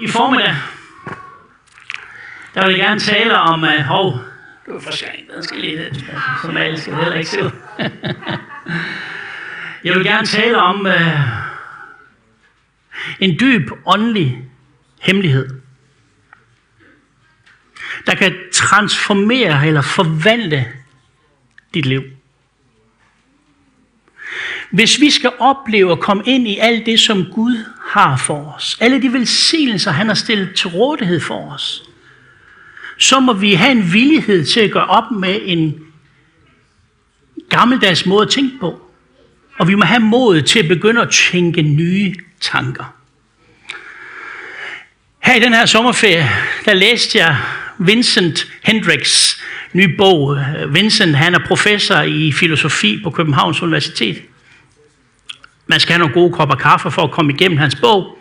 i formiddag, der vil jeg gerne tale om, at uh, hov, det er for gang, den skal lige lidt, som alle skal heller ikke se jeg vil gerne tale om uh, en dyb åndelig hemmelighed, der kan transformere eller forvandle dit liv. Hvis vi skal opleve at komme ind i alt det, som Gud har for os, alle de velsignelser, han har stillet til rådighed for os, så må vi have en villighed til at gøre op med en gammeldags måde at tænke på. Og vi må have mod til at begynde at tænke nye tanker. Her i den her sommerferie, der læste jeg Vincent Hendricks nye bog. Vincent han er professor i filosofi på Københavns Universitet. Man skal have nogle gode kopper kaffe for at komme igennem hans bog.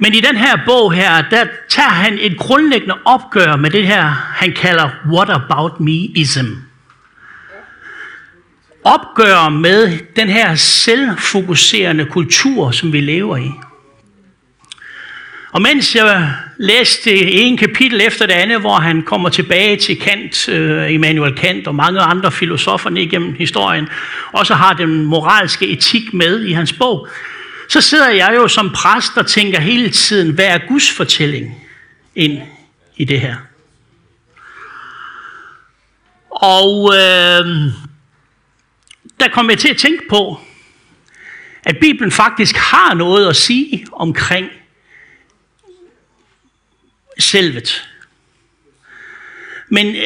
Men i den her bog her, der tager han et grundlæggende opgør med det her, han kalder what about me-ism. Opgør med den her selvfokuserende kultur, som vi lever i. Og mens jeg læste en kapitel efter det andet, hvor han kommer tilbage til Kant, øh, Immanuel Kant og mange andre filosofer igennem historien, og så har den moralske etik med i hans bog, så sidder jeg jo som præst og tænker hele tiden, hvad er Guds fortælling ind i det her? Og øh, der kom jeg til at tænke på, at Bibelen faktisk har noget at sige omkring selvet. Men øh,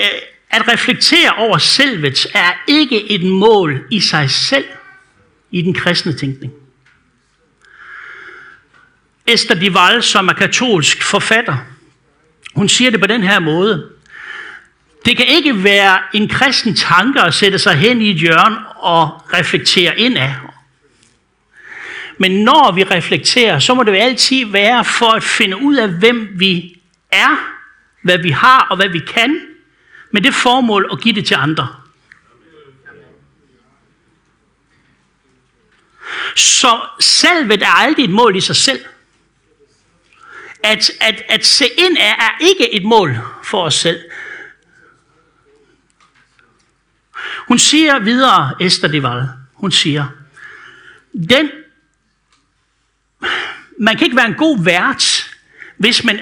at reflektere over selvet er ikke et mål i sig selv i den kristne tænkning. Esther Dival, som er katolsk forfatter, hun siger det på den her måde. Det kan ikke være en kristen tanke at sætte sig hen i et hjørne og reflektere indad. Men når vi reflekterer, så må det jo altid være for at finde ud af, hvem vi er, hvad vi har og hvad vi kan, med det formål at give det til andre. Så selvet er aldrig et mål i sig selv. At, at, at se ind er, er ikke et mål for os selv. Hun siger videre, Esther Deval, hun siger, den, man kan ikke være en god vært, hvis man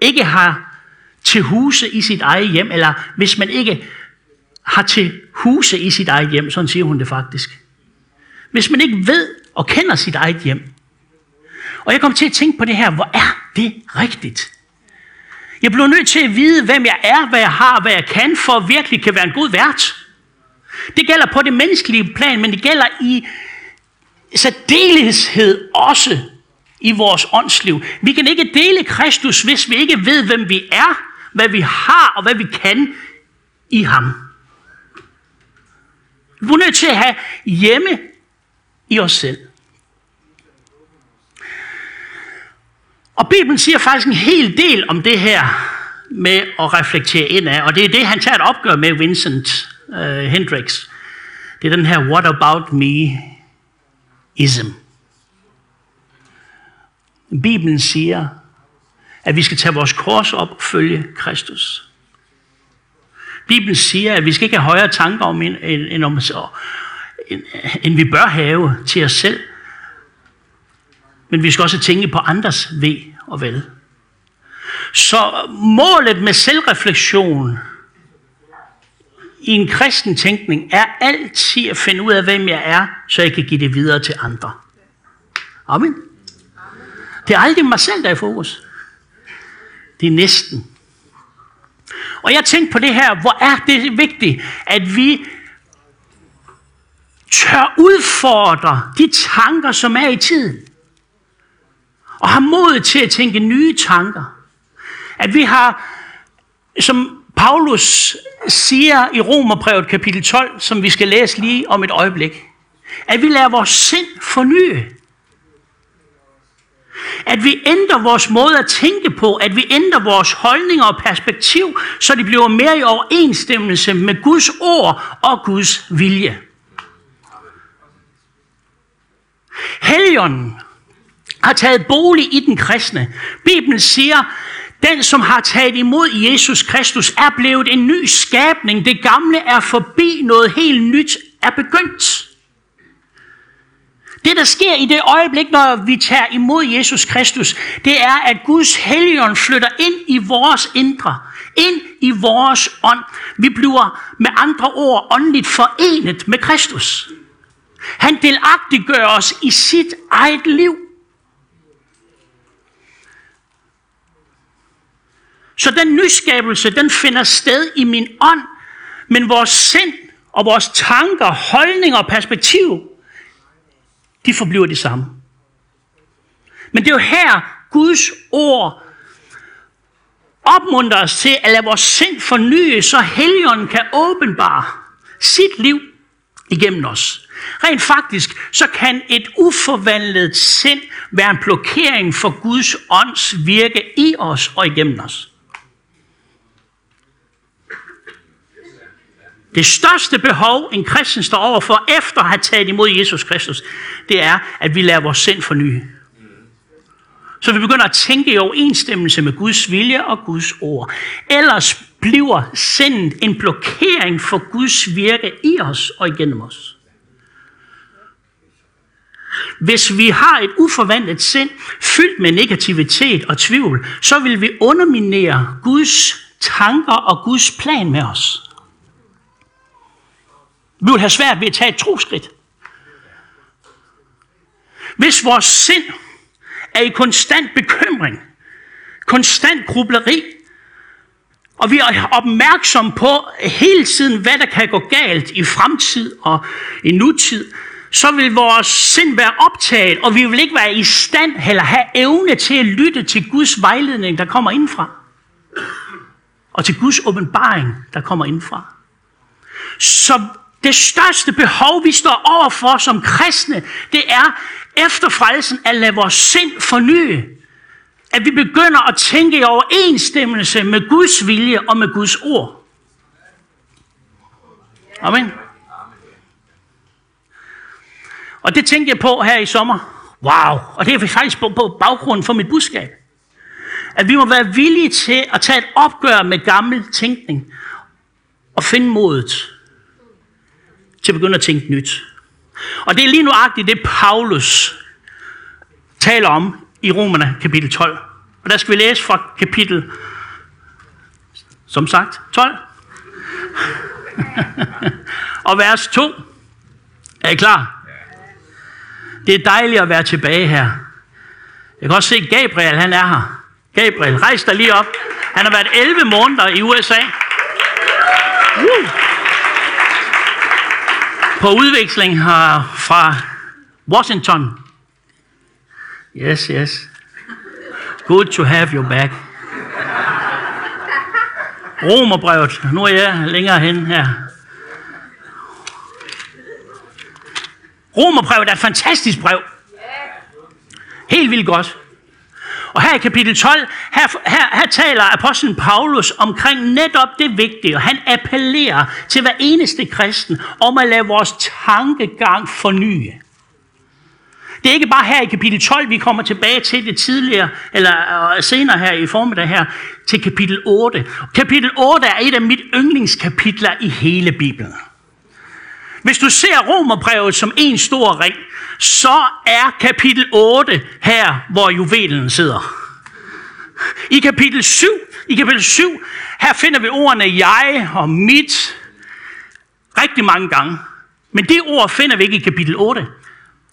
ikke har til huse i sit eget hjem, eller hvis man ikke har til huse i sit eget hjem, sådan siger hun det faktisk. Hvis man ikke ved og kender sit eget hjem. Og jeg kom til at tænke på det her, hvor er det rigtigt? Jeg blev nødt til at vide, hvem jeg er, hvad jeg har, hvad jeg kan, for at virkelig kan være en god vært. Det gælder på det menneskelige plan, men det gælder i særdeleshed også i vores åndsliv. Vi kan ikke dele Kristus, hvis vi ikke ved, hvem vi er, hvad vi har og hvad vi kan i ham. Vi er nødt til at have hjemme i os selv. Og Bibelen siger faktisk en hel del om det her med at reflektere ind af, og det er det, han tager et opgør med Vincent øh, uh, Hendricks. Det er den her what about me-ism. Bibelen siger, at vi skal tage vores kors op og følge Kristus. Bibelen siger, at vi skal ikke have højere tanker om, end, end, om, end, end vi bør have til os selv. Men vi skal også tænke på andres ved og vel. Så målet med selvreflektion i en kristen tænkning er altid at finde ud af, hvem jeg er, så jeg kan give det videre til andre. Amen. Det er aldrig mig selv, der er i fokus. Det er næsten. Og jeg tænkte på det her, hvor er det vigtigt, at vi tør udfordre de tanker, som er i tiden. Og har mod til at tænke nye tanker. At vi har, som Paulus siger i Romerbrevet kapitel 12, som vi skal læse lige om et øjeblik, at vi lader vores sind forny. At vi ændrer vores måde at tænke på, at vi ændrer vores holdninger og perspektiv, så de bliver mere i overensstemmelse med Guds ord og Guds vilje. Helligånden har taget bolig i den kristne. Bibelen siger, den, som har taget imod Jesus Kristus, er blevet en ny skabning. Det gamle er forbi, noget helt nyt er begyndt. Det, der sker i det øjeblik, når vi tager imod Jesus Kristus, det er, at Guds helligånd flytter ind i vores indre, ind i vores ånd. Vi bliver med andre ord åndeligt forenet med Kristus. Han delagtiggør os i sit eget liv. Så den nyskabelse, den finder sted i min ånd, men vores sind og vores tanker, holdninger og perspektiv, de forbliver de samme. Men det er jo her, Guds ord opmuntrer os til at lade vores sind fornyes, så Helligånden kan åbenbare sit liv igennem os. Rent faktisk, så kan et uforvandlet sind være en blokering for Guds ånds virke i os og igennem os. Det største behov, en kristen står over for, efter at have taget imod Jesus Kristus, det er, at vi lader vores sind forny. Så vi begynder at tænke i overensstemmelse med Guds vilje og Guds ord. Ellers bliver sindet en blokering for Guds virke i os og igennem os. Hvis vi har et uforvandlet sind, fyldt med negativitet og tvivl, så vil vi underminere Guds tanker og Guds plan med os. Vi vil have svært ved at tage et troskridt. Hvis vores sind er i konstant bekymring, konstant grubleri, og vi er opmærksom på hele tiden, hvad der kan gå galt i fremtid og i nutid, så vil vores sind være optaget, og vi vil ikke være i stand eller have evne til at lytte til Guds vejledning, der kommer indfra. Og til Guds åbenbaring, der kommer indfra. Så det største behov, vi står overfor som kristne, det er efter frelsen at lade vores sind fornye. At vi begynder at tænke i overensstemmelse med Guds vilje og med Guds ord. Amen. Og det tænkte jeg på her i sommer. Wow, og det er faktisk på baggrunden for mit budskab. At vi må være villige til at tage et opgør med gammel tænkning og finde modet til at begynde at tænke nyt. Og det er lige nuagtigt det, Paulus taler om i Romerne kapitel 12. Og der skal vi læse fra kapitel, som sagt, 12. og vers 2. Er I klar? Det er dejligt at være tilbage her. Jeg kan også se, Gabriel, han er her. Gabriel, rejs dig lige op. Han har været 11 måneder i USA. På udveksling her fra Washington. Yes, yes. Good to have you back. Romerbrevet. Nu er jeg længere hen her. Romerbrevet er et fantastisk brev. Helt vildt godt. Og her i kapitel 12, her, her, her taler apostlen Paulus omkring netop det vigtige, og han appellerer til hver eneste kristen om at lade vores tankegang fornye. Det er ikke bare her i kapitel 12, vi kommer tilbage til det tidligere, eller øh, senere her i formiddag her, til kapitel 8. Kapitel 8 er et af mit yndlingskapitler i hele Bibelen. Hvis du ser romerbrevet som en stor ring, så er kapitel 8 her, hvor juvelen sidder. I kapitel 7, i kapitel 7, her finder vi ordene jeg og mit rigtig mange gange. Men det ord finder vi ikke i kapitel 8.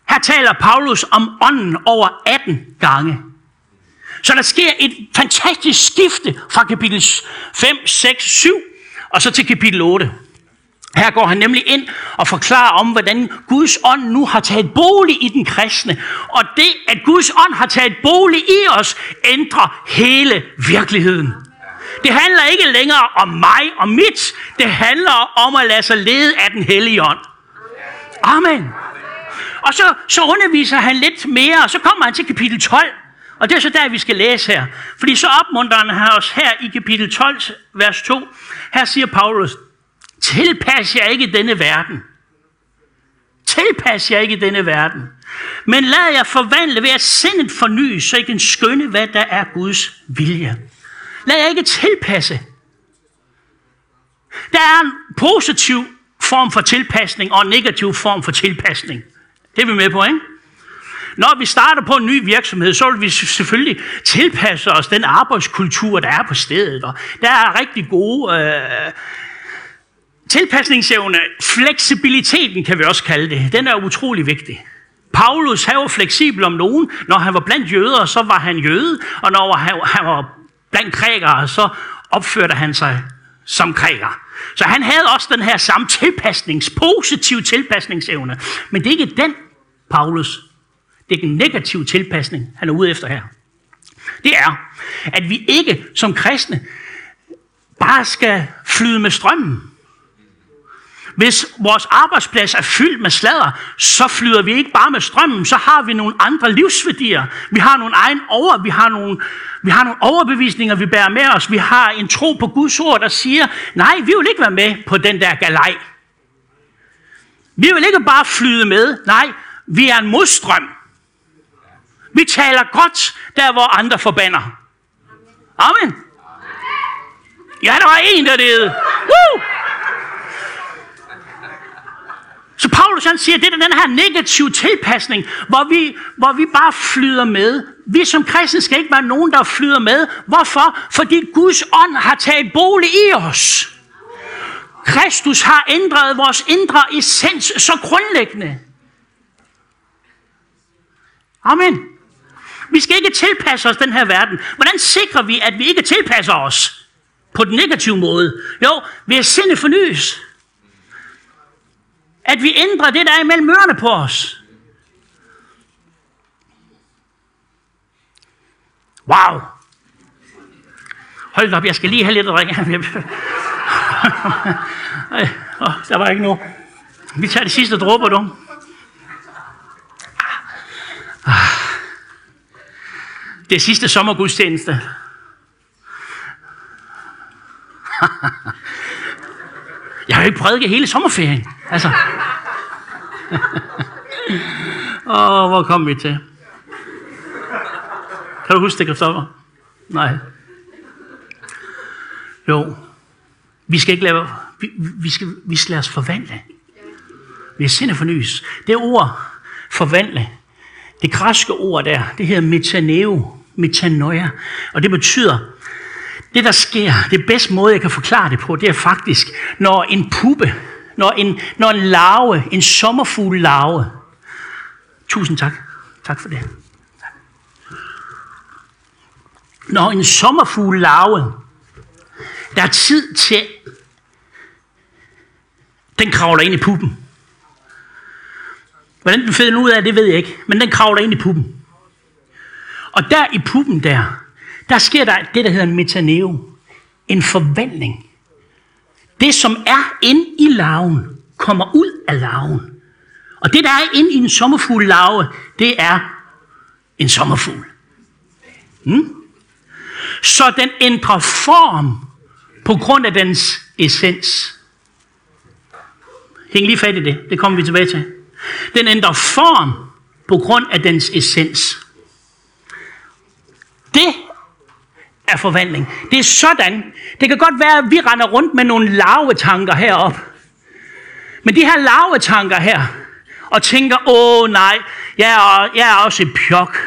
Her taler Paulus om ånden over 18 gange. Så der sker et fantastisk skifte fra kapitel 5, 6, 7 og så til kapitel 8. Her går han nemlig ind og forklarer om, hvordan Guds ånd nu har taget bolig i den kristne. Og det, at Guds ånd har taget bolig i os, ændrer hele virkeligheden. Det handler ikke længere om mig og mit. Det handler om at lade sig lede af den hellige ånd. Amen. Og så, så underviser han lidt mere, og så kommer han til kapitel 12. Og det er så der, vi skal læse her. Fordi så opmuntrer han os her i kapitel 12, vers 2. Her siger Paulus, Tilpas jer ikke denne verden. Tilpas jer ikke denne verden. Men lad jer forvandle ved at sindet forny, så I kan skønne, hvad der er Guds vilje. Lad jer ikke tilpasse. Der er en positiv form for tilpasning og en negativ form for tilpasning. Det er vi med på, ikke? Når vi starter på en ny virksomhed, så vil vi selvfølgelig tilpasse os den arbejdskultur, der er på stedet. Og der er rigtig gode øh, tilpasningsevne. Fleksibiliteten kan vi også kalde det. Den er utrolig vigtig. Paulus han var fleksibel om nogen. Når han var blandt jøder, så var han jøde. Og når han, han var blandt grækere, så opførte han sig som græker. Så han havde også den her samme tilpasnings, positiv tilpasningsevne. Men det er ikke den, Paulus. Det er den negative tilpasning, han er ude efter her. Det er, at vi ikke som kristne bare skal flyde med strømmen. Hvis vores arbejdsplads er fyldt med sladder, så flyder vi ikke bare med strømmen, så har vi nogle andre livsværdier. Vi har nogle egen over, vi har nogle, vi har nogle overbevisninger, vi bærer med os. Vi har en tro på Guds ord, der siger, nej, vi vil ikke være med på den der galej. Vi vil ikke bare flyde med, nej, vi er en modstrøm. Vi taler godt, der hvor andre forbander. Amen. Ja, der var en, der det. Woo! Så Paulus han siger, det er den her negative tilpasning, hvor vi, hvor vi bare flyder med. Vi som kristne skal ikke være nogen, der flyder med. Hvorfor? Fordi Guds ånd har taget bolig i os. Kristus har ændret vores indre essens så grundlæggende. Amen. Vi skal ikke tilpasse os den her verden. Hvordan sikrer vi, at vi ikke tilpasser os på den negative måde? Jo, ved at sinde fornyes. At vi ændrer det, der er imellem ørerne på os. Wow. Hold op, jeg skal lige have lidt at drikke. oh, der var ikke noget. Vi tager det sidste dråber, du. Det sidste sommergudstjeneste. Jeg har jo ikke prædiket hele sommerferien. Altså. Åh, oh, hvor kom vi til? Kan du huske det, Kristoffer? Nej. Jo. Vi skal ikke lave... Vi, vi, skal, vi skal lade os forvandle. Vi er sinde fornyes. Det ord, forvandle, det græske ord der, det hedder metaneo, metanoia, og det betyder, det der sker, det bedste måde, jeg kan forklare det på, det er faktisk, når en puppe, når en, når en larve, en sommerfugl larve, tusind tak, tak for det. Når en sommerfugl larve, der er tid til, den kravler ind i puppen. Hvordan den finder ud af det, ved jeg ikke. Men den kravler ind i puppen. Og der i puppen der, der sker der det, der hedder en metaneo. En forvandling. Det, som er inde i larven, kommer ud af larven. Og det, der er inde i en sommerfugl larve, det er en sommerfugl. Hmm? Så den ændrer form på grund af dens essens. Hæng lige fat i det. Det kommer vi tilbage til. Den ændrer form på grund af dens essens. Det er forvandling. Det er sådan. Det kan godt være, at vi render rundt med nogle larvetanker herop. Men de her larvetanker her, og tænker, åh nej, jeg er, jeg er også et pjok.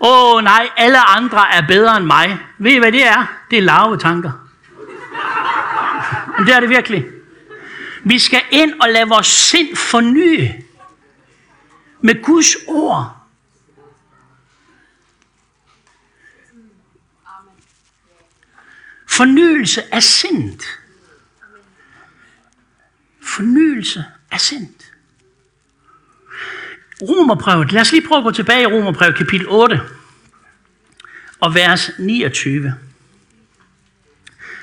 Åh nej, alle andre er bedre end mig. Ved I, hvad det er? Det er larvetanker. Men det er det virkelig. Vi skal ind og lade vores sind forny med Guds ord. Fornyelse af sindet. Fornyelse af sindet. Romerbrevet. Lad os lige prøve at gå tilbage i Romerbrevet kapitel 8 og vers 29.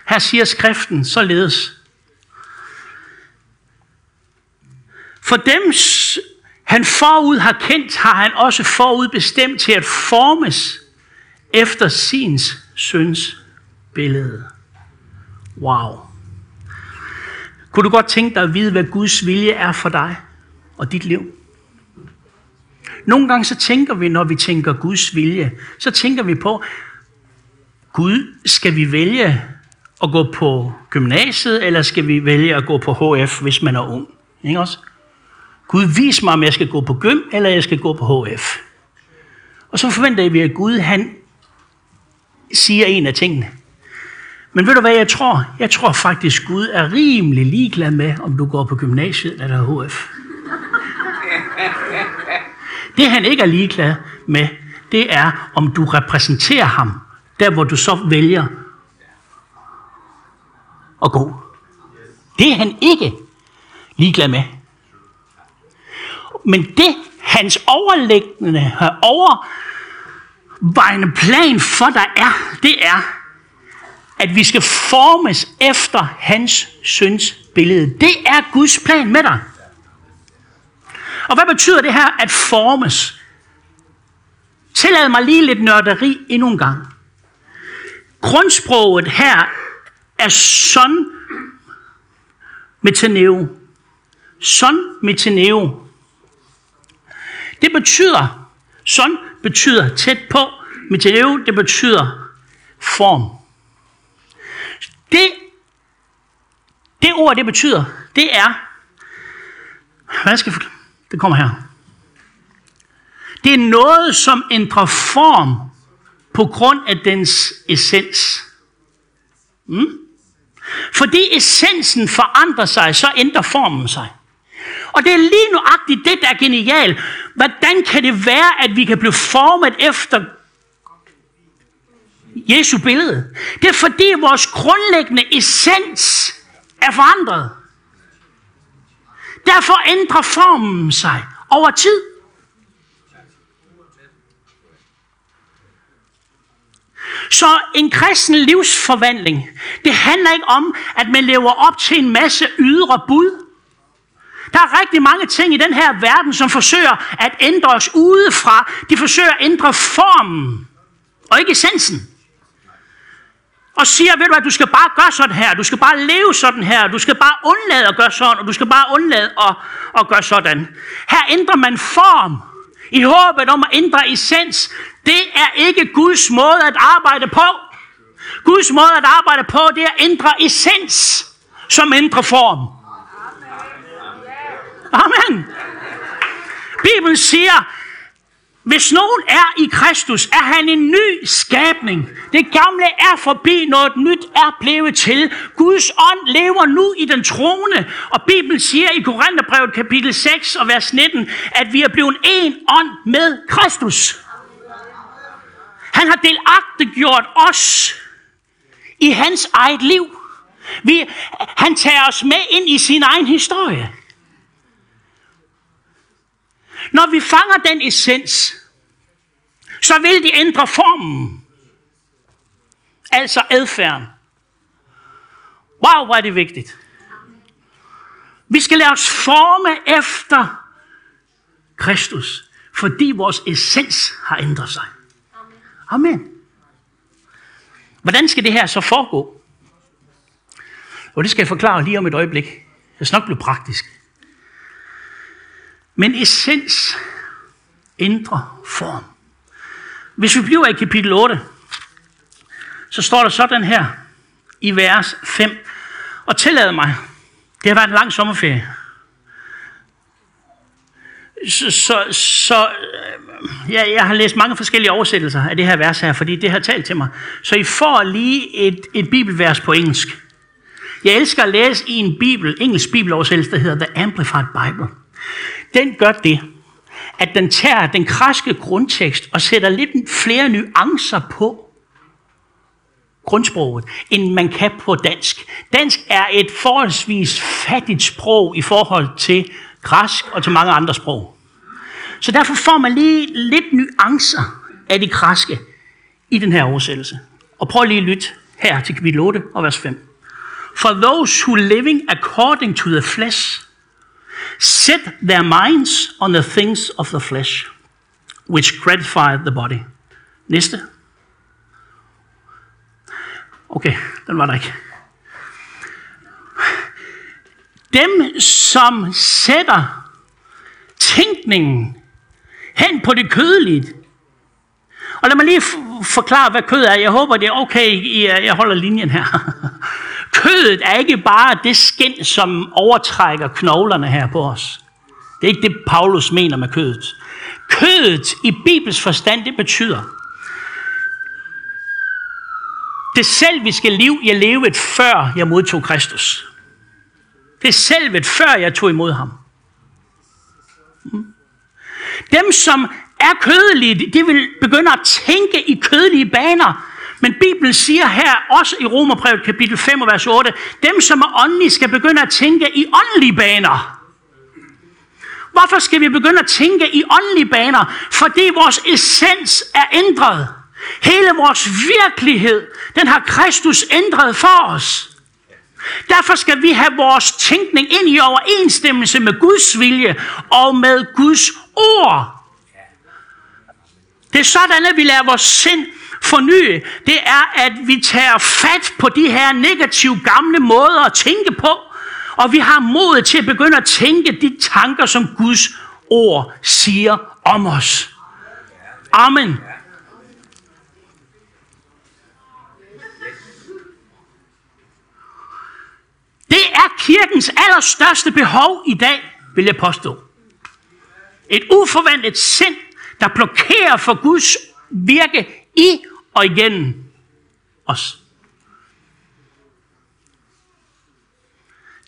Her siger skriften således. For dem, han forud har kendt, har han også forud bestemt til at formes efter sin søns billede. Wow. Kunne du godt tænke dig at vide, hvad Guds vilje er for dig og dit liv? Nogle gange så tænker vi, når vi tænker Guds vilje, så tænker vi på, Gud, skal vi vælge at gå på gymnasiet, eller skal vi vælge at gå på HF, hvis man er ung? Ikke også? Gud, vis mig, om jeg skal gå på gym, eller jeg skal gå på HF. Og så forventer vi, at Gud, han siger en af tingene. Men ved du hvad jeg tror? Jeg tror faktisk, Gud er rimelig ligeglad med, om du går på gymnasiet eller HF. Det han ikke er ligeglad med, det er, om du repræsenterer ham, der hvor du så vælger at gå. Det er han ikke ligeglad med. Men det, hans overlæggende, øh, overvejende plan for dig er, det er, at vi skal formes efter hans søns billede. Det er Guds plan med dig. Og hvad betyder det her at formes? Tillad mig lige lidt nørderi endnu en gang. Grundsproget her er son metaneo. Son metaneo. Det betyder, son betyder tæt på, metaneo det betyder form. Det, det ord, det betyder, det er, hvad skal jeg Det kommer her. Det er noget, som ændrer form på grund af dens essens. Mm? Fordi essensen forandrer sig, så ændrer formen sig. Og det er lige nuagtigt det, der er genialt. Hvordan kan det være, at vi kan blive formet efter Jesu billede. Det er fordi vores grundlæggende essens er forandret. Derfor ændrer formen sig over tid. Så en kristen livsforvandling, det handler ikke om, at man lever op til en masse ydre bud. Der er rigtig mange ting i den her verden, som forsøger at ændre os udefra. De forsøger at ændre formen, og ikke essensen og siger, ved du hvad, du skal bare gøre sådan her, du skal bare leve sådan her, du skal bare undlade at gøre sådan, og du skal bare undlade at, at gøre sådan. Her ændrer man form i håbet om at ændre essens. Det er ikke Guds måde at arbejde på. Guds måde at arbejde på, det er at ændre essens, som ændrer form. Amen. Bibelen siger, hvis nogen er i Kristus, er han en ny skabning. Det gamle er forbi, noget nyt er blevet til. Guds ånd lever nu i den trone, og Bibelen siger i Korintherbrevet kapitel 6 og vers 19, at vi er blevet en ånd med Kristus. Han har delagtiggjort os i hans eget liv. Vi, han tager os med ind i sin egen historie. Når vi fanger den essens, så vil de ændre formen. Altså adfærden. Wow, hvor er det vigtigt. Vi skal lade os forme efter Kristus, fordi vores essens har ændret sig. Amen. Hvordan skal det her så foregå? Og det skal jeg forklare lige om et øjeblik. Jeg skal nok blive praktisk. Men essens ændrer form. Hvis vi bliver i kapitel 8, så står der sådan her i vers 5. Og tillad mig, det har været en lang sommerferie. Så, så, så øh, ja, jeg har læst mange forskellige oversættelser af det her vers her, fordi det har talt til mig. Så I får lige et, et bibelvers på engelsk. Jeg elsker at læse i en bibel, engelsk bibeloversættelse, der hedder The Amplified Bible. Den gør det, at den tager den kraske grundtekst og sætter lidt flere nuancer på grundsproget, end man kan på dansk. Dansk er et forholdsvis fattigt sprog i forhold til græsk og til mange andre sprog. Så derfor får man lige lidt nuancer af det græske i den her oversættelse. Og prøv lige at lytte her til kapitel 8 og vers 5. For those who living according to the flesh set their minds on the things of the flesh, which gratify the body. Næste. Okay, den var der ikke. Dem, som sætter tænkningen, Hen på det kødelige. Og lad mig lige forklare, hvad kød er. Jeg håber, det er okay, jeg holder linjen her. Kødet er ikke bare det skind, som overtrækker knoglerne her på os. Det er ikke det, Paulus mener med kødet. Kødet i Bibels forstand, det betyder, det selviske liv, jeg levede før jeg modtog Kristus. Det er selvet, før jeg tog imod ham. Mm. Dem, som er kødelige, de vil begynde at tænke i kødelige baner. Men Bibelen siger her, også i Romerbrevet kapitel 5 vers 8, dem, som er åndelige, skal begynde at tænke i åndelige baner. Hvorfor skal vi begynde at tænke i åndelige baner? Fordi vores essens er ændret. Hele vores virkelighed, den har Kristus ændret for os. Derfor skal vi have vores tænkning ind i overensstemmelse med Guds vilje og med Guds ord. Det er sådan, at vi lader vores sind forny. Det er, at vi tager fat på de her negative gamle måder at tænke på, og vi har mod til at begynde at tænke de tanker, som Guds ord siger om os. Amen. Det er kirkens allerstørste behov i dag, vil jeg påstå. Et uforventet sind, der blokerer for Guds virke i og igennem os.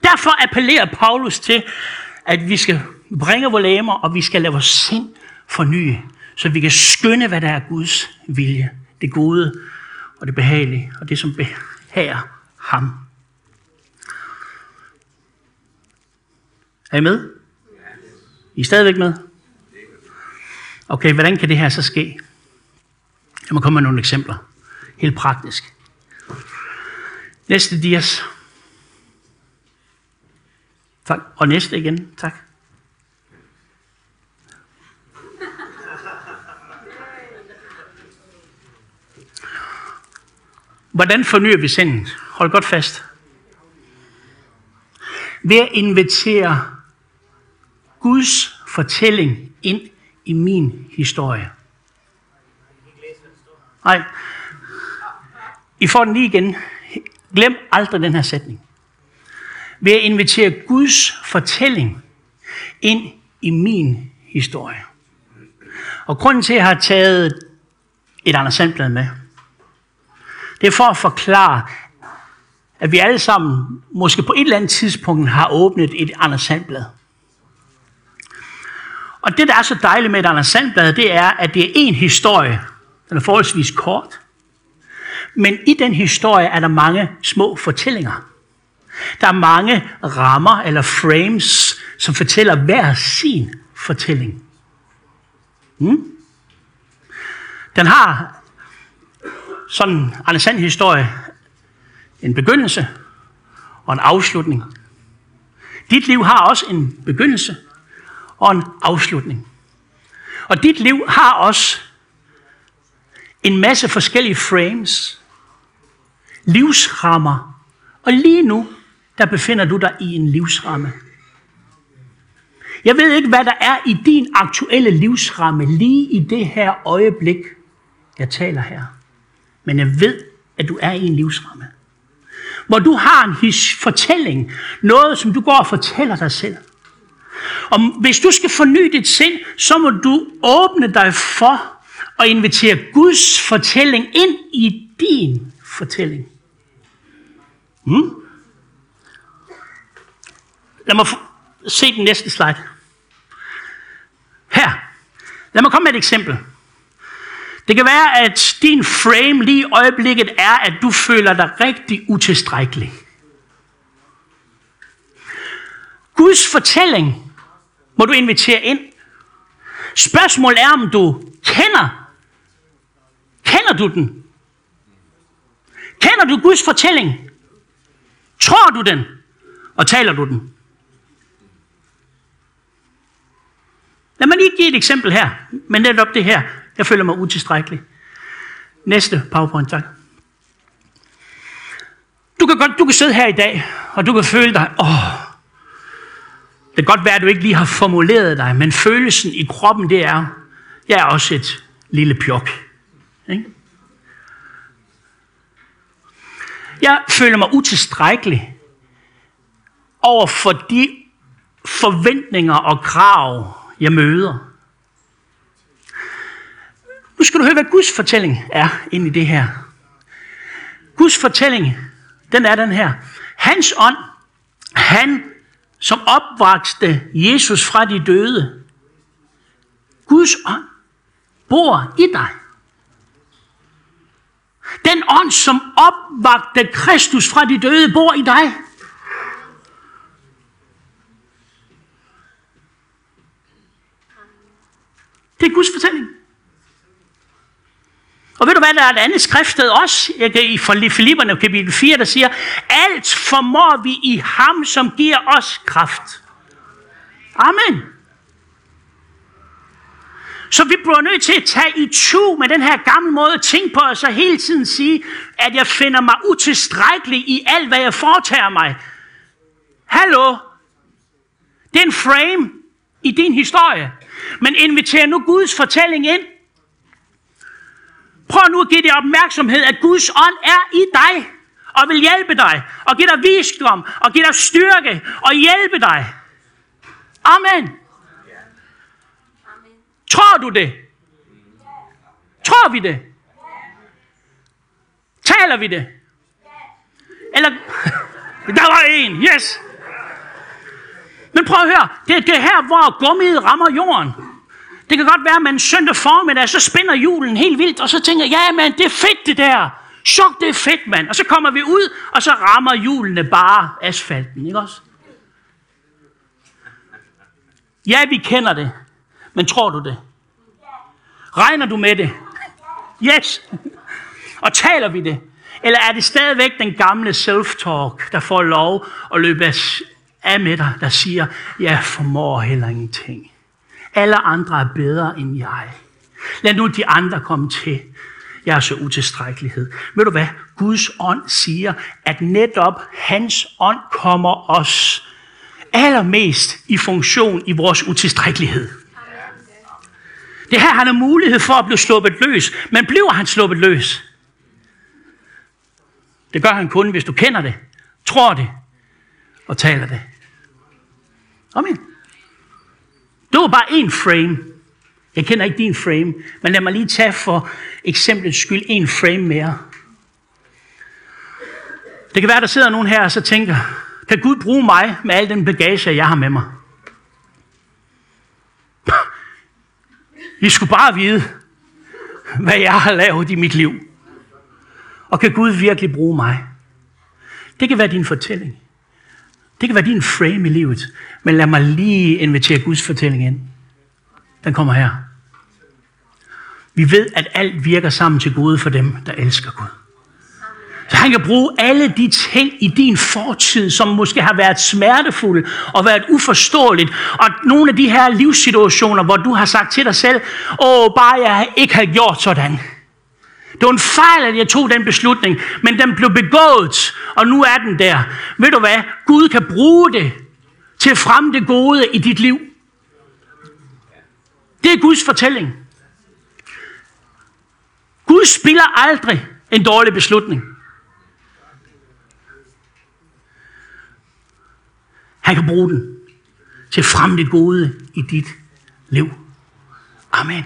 Derfor appellerer Paulus til, at vi skal bringe vores læmer, og vi skal lade vores sind forny, så vi kan skynde, hvad der er Guds vilje. Det gode og det behagelige, og det som behager ham. Er I med? I er stadigvæk med? Okay, hvordan kan det her så ske? Jeg må komme med nogle eksempler. Helt praktisk. Næste dias. Tak. Og næste igen. Tak. Hvordan fornyer vi sindet? Hold godt fast. Ved at invitere Guds fortælling ind i min historie. Nej. I får den lige igen. Glem aldrig den her sætning. Ved at invitere Guds fortælling ind i min historie. Og grunden til, at jeg har taget et Anders Sandblad med, det er for at forklare, at vi alle sammen, måske på et eller andet tidspunkt, har åbnet et Anders Sandblad. Og det, der er så dejligt med et Anders Sandblad, det er, at det er en historie. Den er forholdsvis kort. Men i den historie er der mange små fortællinger. Der er mange rammer eller frames, som fortæller hver sin fortælling. Hmm? Den har sådan en Anders Sand historie en begyndelse og en afslutning. Dit liv har også en begyndelse og en afslutning. Og dit liv har også en masse forskellige frames, livsrammer. Og lige nu, der befinder du dig i en livsramme. Jeg ved ikke, hvad der er i din aktuelle livsramme lige i det her øjeblik, jeg taler her. Men jeg ved, at du er i en livsramme. Hvor du har en his fortælling, noget som du går og fortæller dig selv. Og hvis du skal forny dit sind, så må du åbne dig for og invitere Guds fortælling ind i din fortælling. Hmm? Lad mig se den næste slide. Her. Lad mig komme med et eksempel. Det kan være, at din frame lige i øjeblikket er, at du føler dig rigtig utilstrækkelig. Guds fortælling må du invitere ind. Spørgsmålet er, om du kender. Kender du den? Kender du Guds fortælling? Tror du den? Og taler du den? Lad mig lige give et eksempel her. Men netop det her. Jeg føler mig utilstrækkelig. Næste PowerPoint, tak. Du kan, godt, du kan sidde her i dag, og du kan føle dig, åh, det kan godt være, at du ikke lige har formuleret dig, men følelsen i kroppen, det er, Jeg er også et lille pjok. Ikke? Jeg føler mig utilstrækkelig over for de forventninger og krav, jeg møder. Nu skal du høre, hvad Guds fortælling er ind i det her. Guds fortælling, den er den her. Hans ånd, han som opvakste Jesus fra de døde. Guds ånd bor i dig. Den ånd, som opvagte Kristus fra de døde, bor i dig. Det er Guds fortælling. Og ved du hvad, der er et andet skriftsted også, i Filipperne kapitel 4, der siger, alt formår vi i ham, som giver os kraft. Amen. Så vi bliver nødt til at tage i tu med den her gamle måde at tænke på, og så hele tiden sige, at jeg finder mig utilstrækkelig i alt, hvad jeg foretager mig. Hallo? Det er en frame i din historie. Men inviter nu Guds fortælling ind. Prøv nu at give dig opmærksomhed, at Guds ånd er i dig og vil hjælpe dig, og give dig visdom, og give dig styrke, og hjælpe dig. Amen. Tror du det? Tror vi det? Taler vi det? Eller, der var en, yes. Men prøv at høre, det er det her, hvor gummiet rammer jorden. Det kan godt være, at man søndag formiddag, så spænder julen helt vildt, og så tænker jeg, ja, men det er fedt det der. Chok, det er fedt, mand. Og så kommer vi ud, og så rammer julene bare asfalten, ikke også? Ja, vi kender det. Men tror du det? Regner du med det? Yes. Og taler vi det? Eller er det stadigvæk den gamle self-talk, der får lov at løbe af med dig, der siger, jeg formår heller ingenting. Alle andre er bedre end jeg. Lad nu de andre komme til. jeres så utilstrækkelighed. Ved du hvad? Guds ånd siger, at netop hans ånd kommer os allermest i funktion i vores utilstrækkelighed. Det her han har mulighed for at blive sluppet løs. Men bliver han sluppet løs? Det gør han kun, hvis du kender det, tror det og taler det. Amen. Det var bare en frame. Jeg kender ikke din frame, men lad mig lige tage for eksemplets skyld en frame mere. Det kan være, der sidder nogen her og så tænker, kan Gud bruge mig med al den bagage, jeg har med mig? I skulle bare vide, hvad jeg har lavet i mit liv. Og kan Gud virkelig bruge mig? Det kan være din fortælling. Det kan være din frame i livet. Men lad mig lige invitere Guds fortælling ind. Den kommer her. Vi ved, at alt virker sammen til gode for dem, der elsker Gud. Så han kan bruge alle de ting i din fortid, som måske har været smertefulde og været uforståeligt. Og nogle af de her livssituationer, hvor du har sagt til dig selv, åh, bare jeg ikke har gjort sådan. Det var en fejl, at jeg tog den beslutning, men den blev begået, og nu er den der. Ved du hvad? Gud kan bruge det til at fremme det gode i dit liv. Det er Guds fortælling. Gud spiller aldrig en dårlig beslutning. Han kan bruge den til at fremme det gode i dit liv. Amen.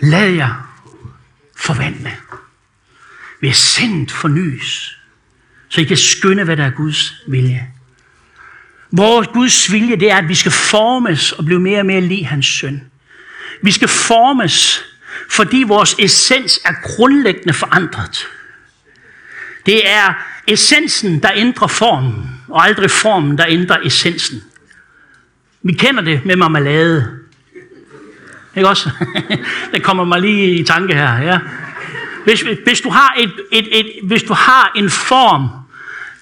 Lad jer forvandle ved sendt fornyes, så I kan skynde, hvad der er Guds vilje. Vores Guds vilje, det er, at vi skal formes og blive mere og mere lige hans søn. Vi skal formes, fordi vores essens er grundlæggende forandret. Det er essensen, der ændrer formen, og aldrig formen, der ændrer essensen. Vi kender det med marmelade. Ikke også? det kommer mig lige i tanke her. Ja. Hvis, hvis, du har et, et, et, hvis du har en form,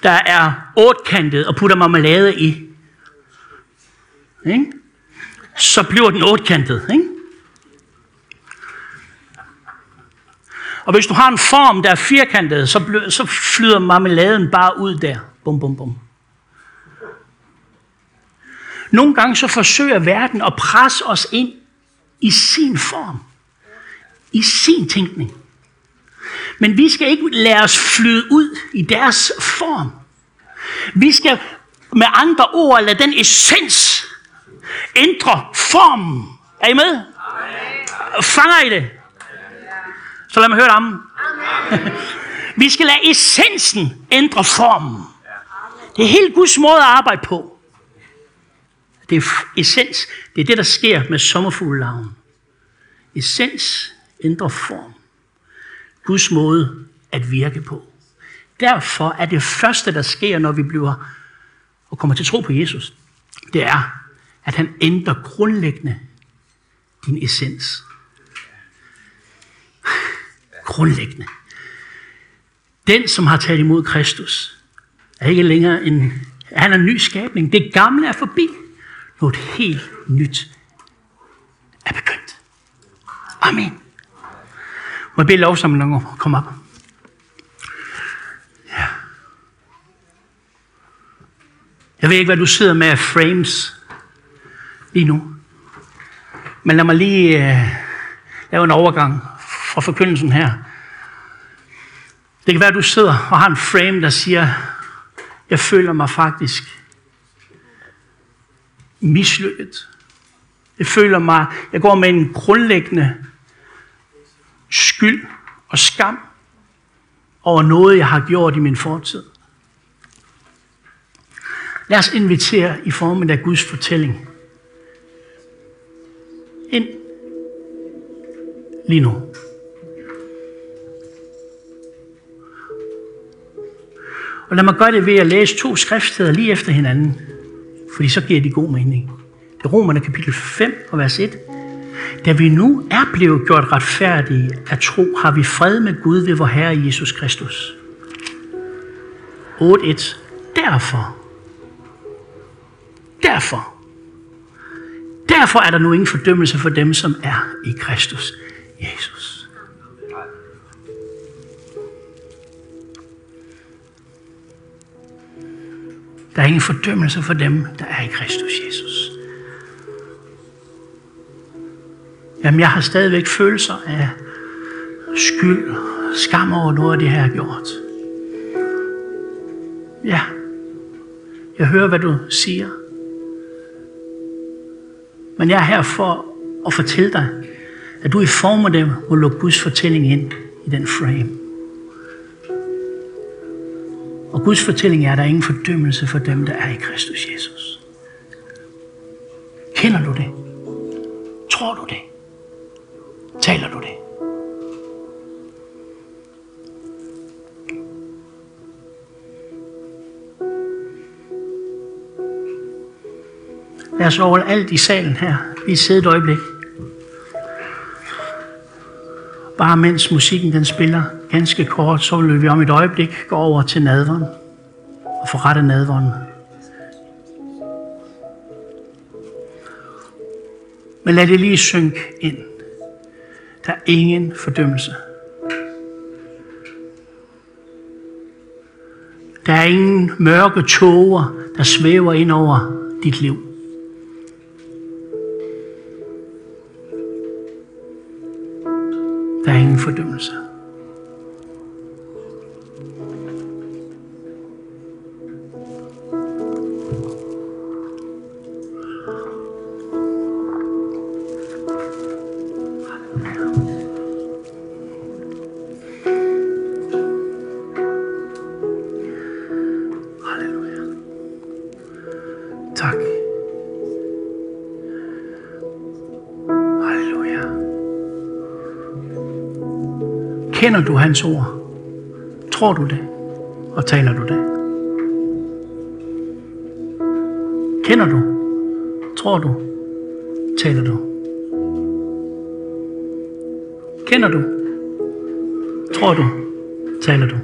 der er otkantet og putter marmelade i, ikke? så bliver den otkantet. Ikke? Og hvis du har en form, der er firkantet, så, blø, så flyder marmeladen bare ud der. Bum, bum, bum. Nogle gange så forsøger verden at presse os ind i sin form. I sin tænkning. Men vi skal ikke lade os flyde ud i deres form. Vi skal med andre ord lade den essens ændre formen. Er I med? Fanger I det? Så lad mig høre det om. Vi skal lade essensen ændre formen. Det er helt Guds måde at arbejde på. Det er essens. Det er det, der sker med sommerfuglelarven. Essens ændrer form. Guds måde at virke på. Derfor er det første, der sker, når vi bliver og kommer til tro på Jesus, det er, at han ændrer grundlæggende din essens. Grundlæggende. Den, som har taget imod Kristus, er ikke længere en, han er en ny skabning. Det gamle er forbi. Noget helt nyt er begyndt. Amen. Må jeg bede lovsamlingen om at komme op? Ja. Jeg ved ikke, hvad du sidder med af frames lige nu. Men lad mig lige uh, lave en overgang fra forkyndelsen her. Det kan være, at du sidder og har en frame, der siger, jeg føler mig faktisk mislykket. Jeg føler mig, jeg går med en grundlæggende skyld og skam over noget, jeg har gjort i min fortid. Lad os invitere i formen af Guds fortælling ind lige nu. Og lad mig gøre det ved at læse to skriftsteder lige efter hinanden, fordi så giver de god mening. Det er Romerne kapitel 5 og vers 1. Da vi nu er blevet gjort retfærdige af tro, har vi fred med Gud ved vor Herre Jesus Kristus. 8.1. Derfor. Derfor. Derfor er der nu ingen fordømmelse for dem, som er i Kristus Jesus. Der er ingen fordømmelse for dem, der er i Kristus Jesus. Jamen, jeg har stadigvæk følelser af skyld, skam over noget af det, her gjort. Ja, jeg hører, hvad du siger. Men jeg er her for at fortælle dig, at du i form af dem må lukke Guds fortælling ind i den frame. Guds fortælling er, at der er ingen fordømmelse for dem, der er i Kristus Jesus. Kender du det? Tror du det? Taler du det? Lad os over alt i salen her. Vi sidder et øjeblik. Bare mens musikken den spiller ganske kort, så vil vi om et øjeblik gå over til nadveren og forrette nadveren. Men lad det lige synke ind. Der er ingen fordømmelse. Der er ingen mørke tåger, der svæver ind over dit liv. Der er ingen fordømmelse. Kender du hans ord? Tror du det? Og taler du det? Kender du? Tror du? Taler du? Kender du? Tror du? Taler du?